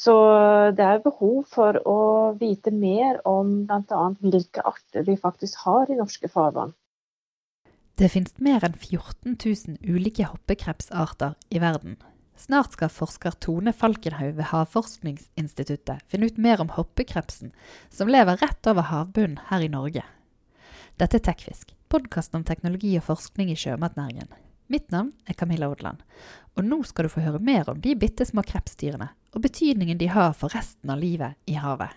Så det er behov for å vite mer om bl.a. hvilke arter vi faktisk har i norske farvann. Det finnes mer enn 14 000 ulike hoppekrepsarter i verden. Snart skal forsker Tone Falkenhaug ved Havforskningsinstituttet finne ut mer om hoppekrepsen, som lever rett over havbunnen her i Norge. Dette er Tekfisk, podkasten om teknologi og forskning i sjømatnæringen. Mitt navn er Camilla Odland, og nå skal du få høre mer om de bitte små krepsdyrene og betydningen de har for resten av livet i havet.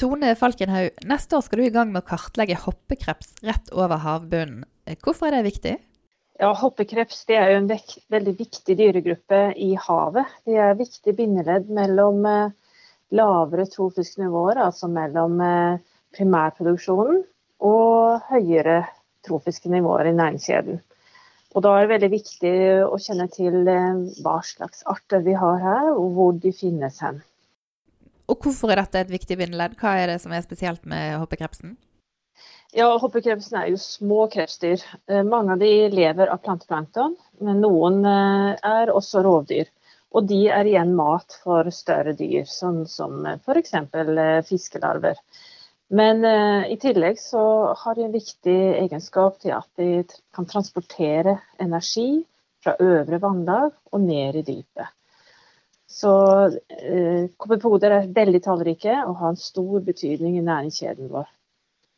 Tone Falkenhaug, neste år skal du i gang med å kartlegge hoppekreps rett over havbunnen. Hvorfor er det viktig? Ja, Hoppekreps er jo en veldig viktig dyregruppe i havet. Det er viktig bindeledd mellom eh, lavere trofiske nivåer, altså mellom eh, primærproduksjonen, og høyere trofiske nivåer i næringskjeden. Og da er det veldig viktig å kjenne til eh, hva slags arter vi har her, og hvor de finnes hen. Og hvorfor er dette et viktig bindeledd? Hva er det som er spesielt med hoppekrepsen? Ja, Hoppekrepsen er jo små krepsdyr. Eh, mange av de lever av planteplankton, men noen eh, er også rovdyr. Og de er igjen mat for større dyr, sånn som f.eks. fiskelarver. Men eh, i tillegg så har de en viktig egenskap til at de kan transportere energi fra øvre vannlag og ned i dypet. Så eh, kopperpoder er veldig tallrike og har en stor betydning i næringskjeden vår.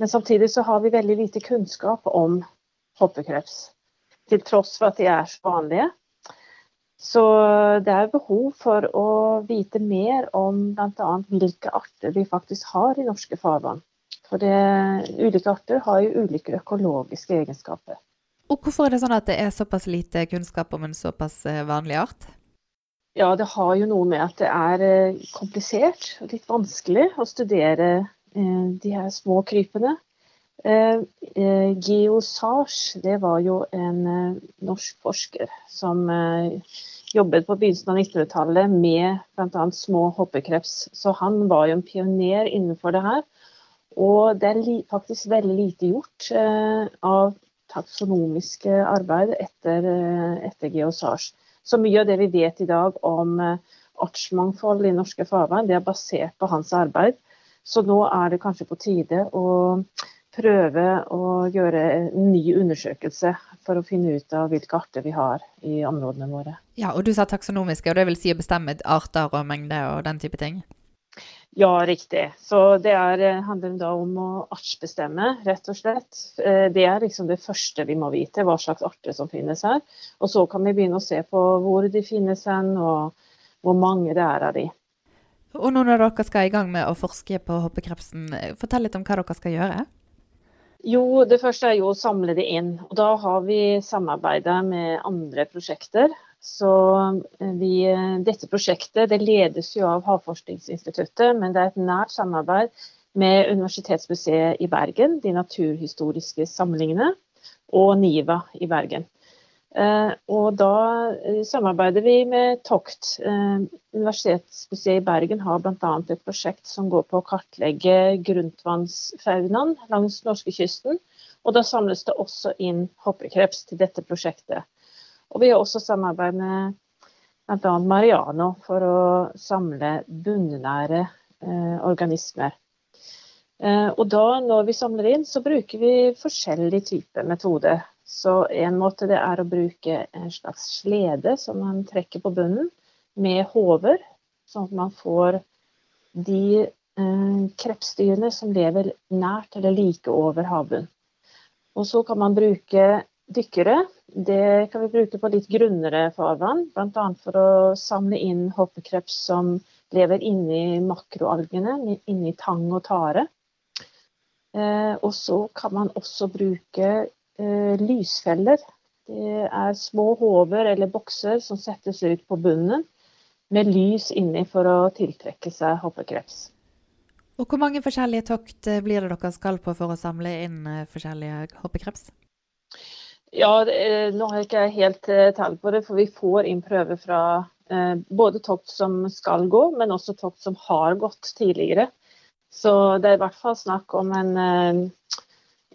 Men samtidig så har vi veldig lite kunnskap om hoppekreps. Til tross for at de er så vanlige. Så det er behov for å vite mer om bl.a. hvilke arter vi faktisk har i norske farvann. For det, ulike arter har jo ulike økologiske egenskaper. Og Hvorfor er det sånn at det er såpass lite kunnskap om en såpass eh, vanlig art? Ja, Det har jo noe med at det er eh, komplisert og litt vanskelig å studere eh, de her små krypene. Geosage det var jo en norsk forsker som jobbet på begynnelsen av 1900-tallet med bl.a. små hoppekreps. Så han var jo en pioner innenfor det her. Og det er faktisk veldig lite gjort eh, av taksonomiske arbeid etter, eh, etter geosage. Så mye av det vi vet i dag om eh, artsmangfold i norske farvann, det er basert på hans arbeid. Så nå er det kanskje på tide å prøve å gjøre en ny undersøkelse for å finne ut av hvilke arter vi har i områdene våre. Ja, og Du sa taksonomiske, og det vil si å bestemme arter og mengde og den type ting? Ja, riktig. Så det er, handler da om å artsbestemme, rett og slett. Eh, det er liksom det første vi må vite, hva slags arter som finnes her. Og så kan vi begynne å se på hvor de finnes hen, og hvor mange det er av de. Og nå når dere skal i gang med å forske på hoppekrepsen, fortell litt om hva dere skal gjøre? Jo, det første er jo å samle det inn. Og da har vi samarbeida med andre prosjekter. Så eh, vi, eh, dette prosjektet det ledes jo av Havforskningsinstituttet, men det er et nært samarbeid med Universitetsmuseet i Bergen, de naturhistoriske samlingene, og NIVA i Bergen. Eh, og da eh, samarbeider vi med Tokt. Eh, Universitetsmuseet i Bergen har bl.a. et prosjekt som går på å kartlegge grunnvannsfaunaen langs norskekysten. Og da samles det også inn hoppekreps til dette prosjektet. Og vi har også samarbeid med bl.a. Mariano for å samle bunnære organismer. Og da når vi samler inn, så bruker vi forskjellige typer metoder. Så en måte det er å bruke en slags slede som man trekker på bunnen, med håver, sånn at man får de eh, krepsdyrene som lever nært eller like over havbunnen. Og så kan man bruke dykkere. Det kan vi bruke på litt grunnere farvann, bl.a. for å samle inn hoppekreps som lever inni makroalgene, inni tang og tare. Eh, og så kan man også bruke lysfeller. Det er små håver eller bokser som settes ut på bunnen med lys inni for å tiltrekke seg hoppekreps. Og Hvor mange forskjellige tokt eh, blir det dere skal på for å samle inn eh, forskjellige hoppekreps? Ja, Nå har jeg ikke helt eh, tall på det, for vi får inn prøver fra eh, både tokt som skal gå, men også tokt som har gått tidligere. Så det er i hvert fall snakk om en eh,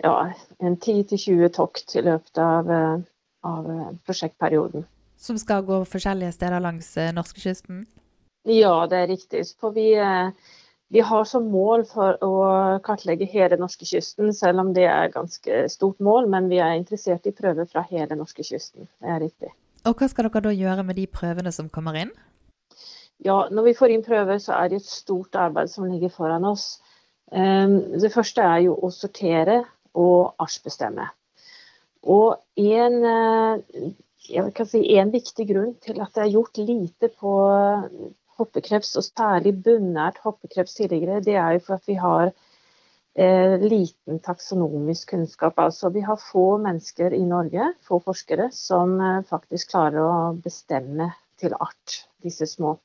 ja, en 10-20 tokt i løpet av, eh, av, eh, prosjektperioden. som skal gå forskjellige steder langs norskekysten? Ja, det er riktig. For vi, vi har som mål for å kartlegge hele norskekysten, selv om det er et ganske stort mål. Men vi er interessert i prøver fra hele norskekysten. Det er riktig. Og hva skal dere da gjøre med de prøvene som kommer inn? Ja, Når vi får inn prøver, så er det et stort arbeid som ligger foran oss. Det første er jo å sortere og artsbestemme. Og en, eh, si, en, viktig grunn til at det er gjort lite på hoppekreps, og særlig bunnært hoppekreps tidligere, det er jo for at vi har eh, liten taksonomisk kunnskap. Altså vi har få mennesker i Norge, få forskere, som eh, faktisk klarer å bestemme til art disse små.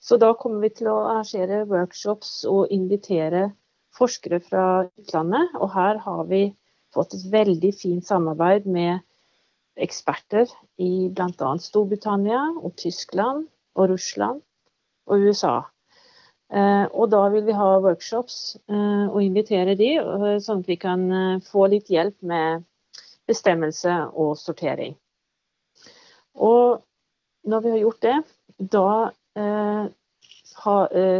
Så da kommer vi til å arrangere workshops og invitere forskere fra utlandet. Og her har vi fått et veldig fint samarbeid med eksperter i bl.a. Storbritannia og Tyskland og Russland og USA. Eh, og da vil vi ha workshops eh, og invitere de, eh, sånn at vi kan få litt hjelp med bestemmelse og sortering. Og når vi har gjort det, da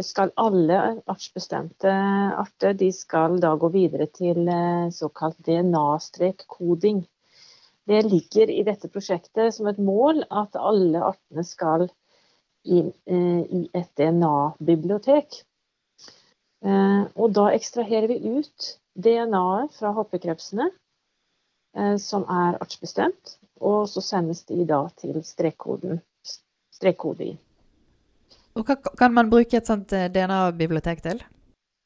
skal alle artsbestemte arter de skal da gå videre til eh, såkalt DNA-strekkoding. Det ligger i dette prosjektet som et mål at alle artene skal inn eh, i et DNA-bibliotek. Og da ekstraherer vi ut DNA-et fra hoppekrepsene, som er artsbestemt, og så sendes de da til strekkoden, strekkoding. Og hva kan man bruke et sånt eh, DNA-bibliotek til?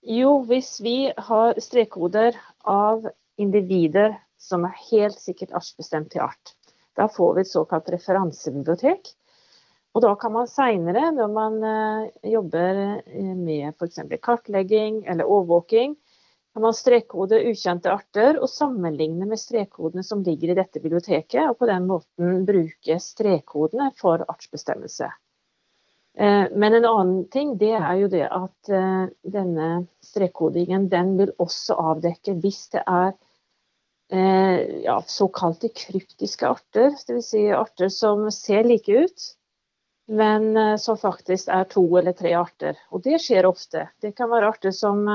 Jo, hvis vi har strekkoder av individer som er helt sikkert artsbestemt til art. Da får vi et såkalt referansebibliotek. Og da kan man seinere, når man uh, jobber eh, med f.eks. kartlegging eller overvåking, kan man strekkode ukjente arter og sammenligne med strekkodene som ligger i dette biblioteket, og på den måten bruke strekkodene for artsbestemmelse. Eh, men en annen ting det er jo det at eh, denne strekkodingen den vil også avdekke hvis det er eh, ja, såkalte kryptiske arter. Dvs. Si arter som ser like ut, men som faktisk er to eller tre arter. Og det skjer ofte. Det kan være arter som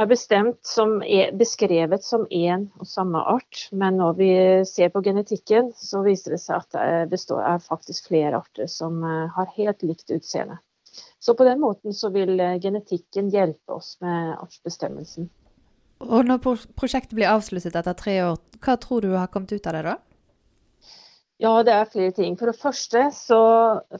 er bestemt som er beskrevet som én og samme art, men når vi ser på genetikken, så viser det seg at det består, er faktisk flere arter som eh, har helt likt utseende. Så på den måten så vil eh, genetikken hjelpe oss med artsbestemmelsen. Og når prosjektet blir avsluttet etter tre år, hva tror du har kommet ut av det da? Ja, det er flere ting. For det første så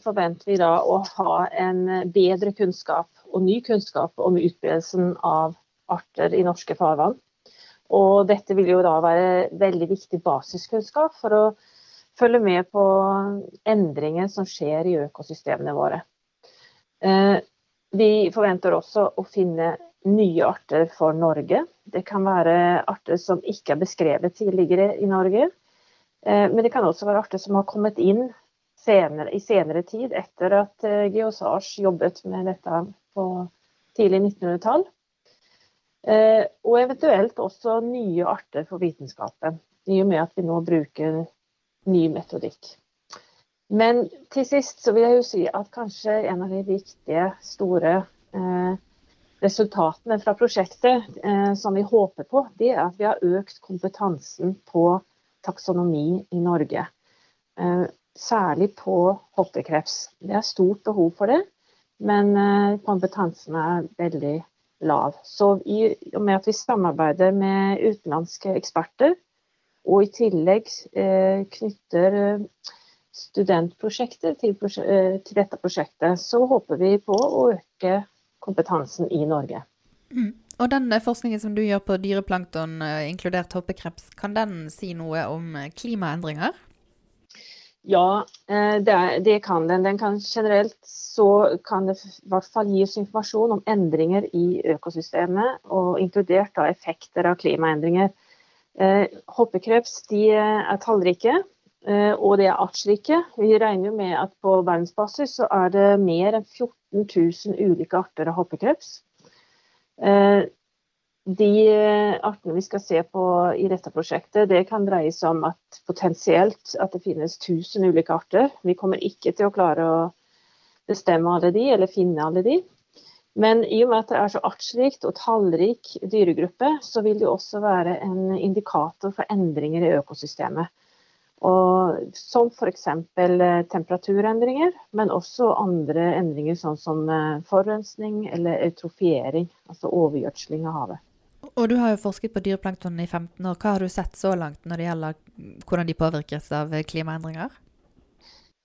forventer vi da å ha en bedre kunnskap og ny kunnskap om utbredelsen av arter i norske farvann. Og dette vil jo da være veldig viktig basiskunnskap for å følge med på endringer som skjer i økosystemene våre. Eh, vi forventer også å finne nye arter for Norge. Det kan være arter som ikke er beskrevet tidligere i Norge. Eh, men det kan også være arter som har kommet inn senere, i senere tid, etter at eh, Geosage jobbet med dette på tidlig 1900-tall. Eh, og eventuelt også nye arter for vitenskapen, i og med at vi nå bruker ny metodikk. Men til sist så vil jeg jo si at kanskje en av de viktige, store eh, resultatene fra prosjektet eh, som vi håper på, det er at vi har økt kompetansen på taksonomi i Norge. Eh, særlig på hoppekreps. Det er stort behov for det, men eh, kompetansen er veldig lav. Så i og med at vi samarbeider med utenlandske eksperter, og i tillegg eh, knytter eh, studentprosjekter til, eh, til, dette prosjektet, så håper vi på å øke kompetansen i Norge. Mm. Og den eh, forskningen som du gjør på dyreplankton, inkludert hoppekreps, kan den si noe om klimaendringer? Ja, eh, det, det, kan den. Den kan generelt så kan det i hvert fall gi oss informasjon om endringer i økosystemet, og inkludert da effekter av klimaendringer. Eh, hoppekreps de er tallrike, eh, og de er artsrike. Vi regner med at på verdensbasis så er det mer enn 14 000 ulike arter av hoppekreps. De eh, artene vi skal se på i dette prosjektet, det kan dreie seg om at potensielt at det finnes 1000 ulike arter. Vi kommer ikke til å klare å bestemme alle de, eller finne alle de. Men i og med at det er så artsrikt og tallrik dyregruppe, så vil det også være en indikator for endringer i økosystemet. Og som f.eks. Eh, temperaturendringer, men også andre endringer sånn som eh, forurensning eller eutrofiering, altså overgjødsling av havet. Og du har jo forsket på dyreplankton i 15 år. Hva har du sett så langt når det gjelder hvordan de påvirkes av klimaendringer?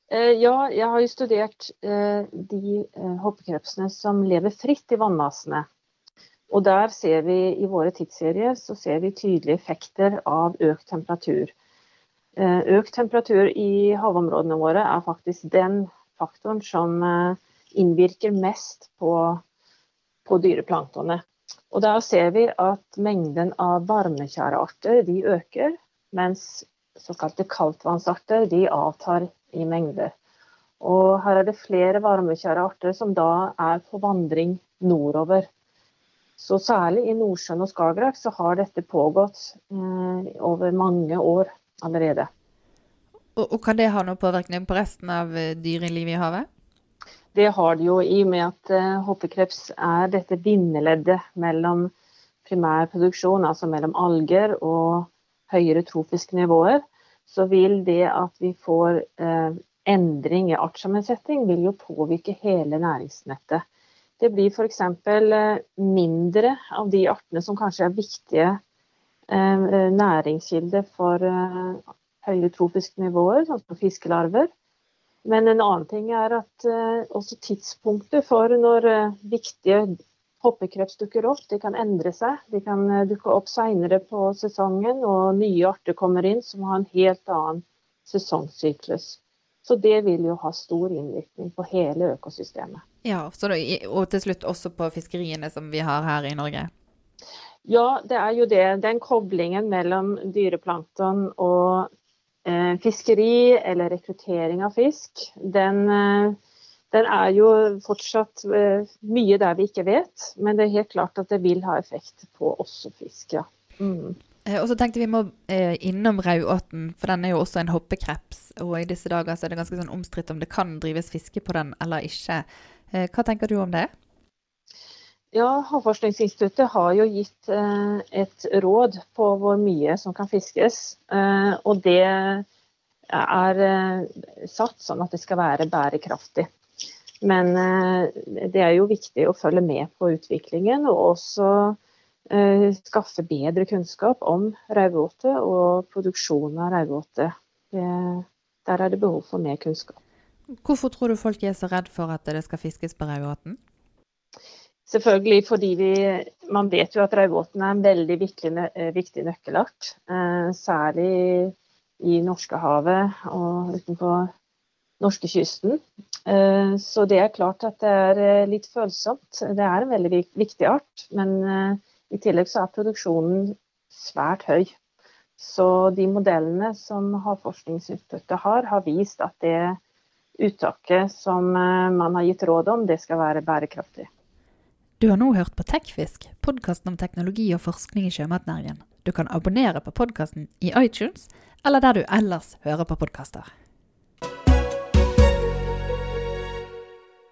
Eh, ja, jeg har jo studert de hoppekrepsene som lever fritt i vannmassene. Og der ser vi i våre tidsserier så ser vi tydelige effekter av økt temperatur. Eh, økt temperatur i havområdene våre er faktisk den faktoren som eh, innvirker mest på, på dyreplanktonet. Og der ser vi at mengden av varmekjærearter øker, mens såkalte kaldtvannsarter de avtar i mengde. Og her er det flere varmekjære arter som da er på vandring nordover. Så særlig i Nordsjøen og Skagerrak så har dette pågått eh, over mange år allerede. Og, og, Kan det ha noen påvirkning på resten av eh, dyrelivet i havet? Det har det jo, i og med at uh, hoppekreps er dette bindeleddet mellom primærproduksjon, altså mellom alger og høyere trofiske nivåer. Så vil det at vi får uh, endring i artssammensetning, vil jo påvirke hele næringsnettet. Det blir f.eks. Uh, mindre av de artene som kanskje er viktige Eh, næringskilde for eh, tropiske nivåer, sånn som fiskelarver. Men en annen ting er at eh, også tidspunktet for når viktige hoppekreps dukker opp, de kan endre seg. De kan dukke opp senere på sesongen, og nye arter kommer inn som har en helt annen sesongsyklus. Så det vil jo ha stor innvirkning på hele økosystemet. Ja, da, Og til slutt også på fiskeriene som vi har her i Norge? Ja, det er jo det. Den koblingen mellom dyreplankton og eh, fiskeri eller rekruttering av fisk, den, eh, den er jo fortsatt eh, mye der vi ikke vet. Men det er helt klart at det vil ha effekt på også fisk, ja. Mm. Eh, og så tenkte vi må eh, innom raudåten, for den er jo også en hoppekreps. Og i disse dager så er det ganske sånn omstridt om det kan drives fiske på den eller ikke. Eh, hva tenker du om det? Ja, Havforskningsinstituttet har jo gitt eh, et råd på hvor mye som kan fiskes. Eh, og det er eh, satt sånn at det skal være bærekraftig. Men det er jo viktig å følge med på utviklingen og også skaffe bedre kunnskap om raudåte og produksjonen av raudåte. Der er det behov for mer kunnskap. Hvorfor tror du folk er så redd for at det skal fiskes på raudåten? Selvfølgelig fordi vi, man vet jo at raudåten er en veldig viktig, eh, viktig nøkkelart. Eh, særlig i Norskehavet og utenfor norskekysten. Eh, så det er klart at det er litt følsomt. Det er en veldig viktig art. Men i tillegg så er produksjonen svært høy. Så de modellene som Havforskningsinstituttet har, har vist at det uttaket som man har gitt råd om, det skal være bærekraftig. Du har nå hørt på Tekfisk, podkasten om teknologi og forskning i sjømatnæringen. Du kan abonnere på podkasten i iTunes, eller der du ellers hører på podkaster.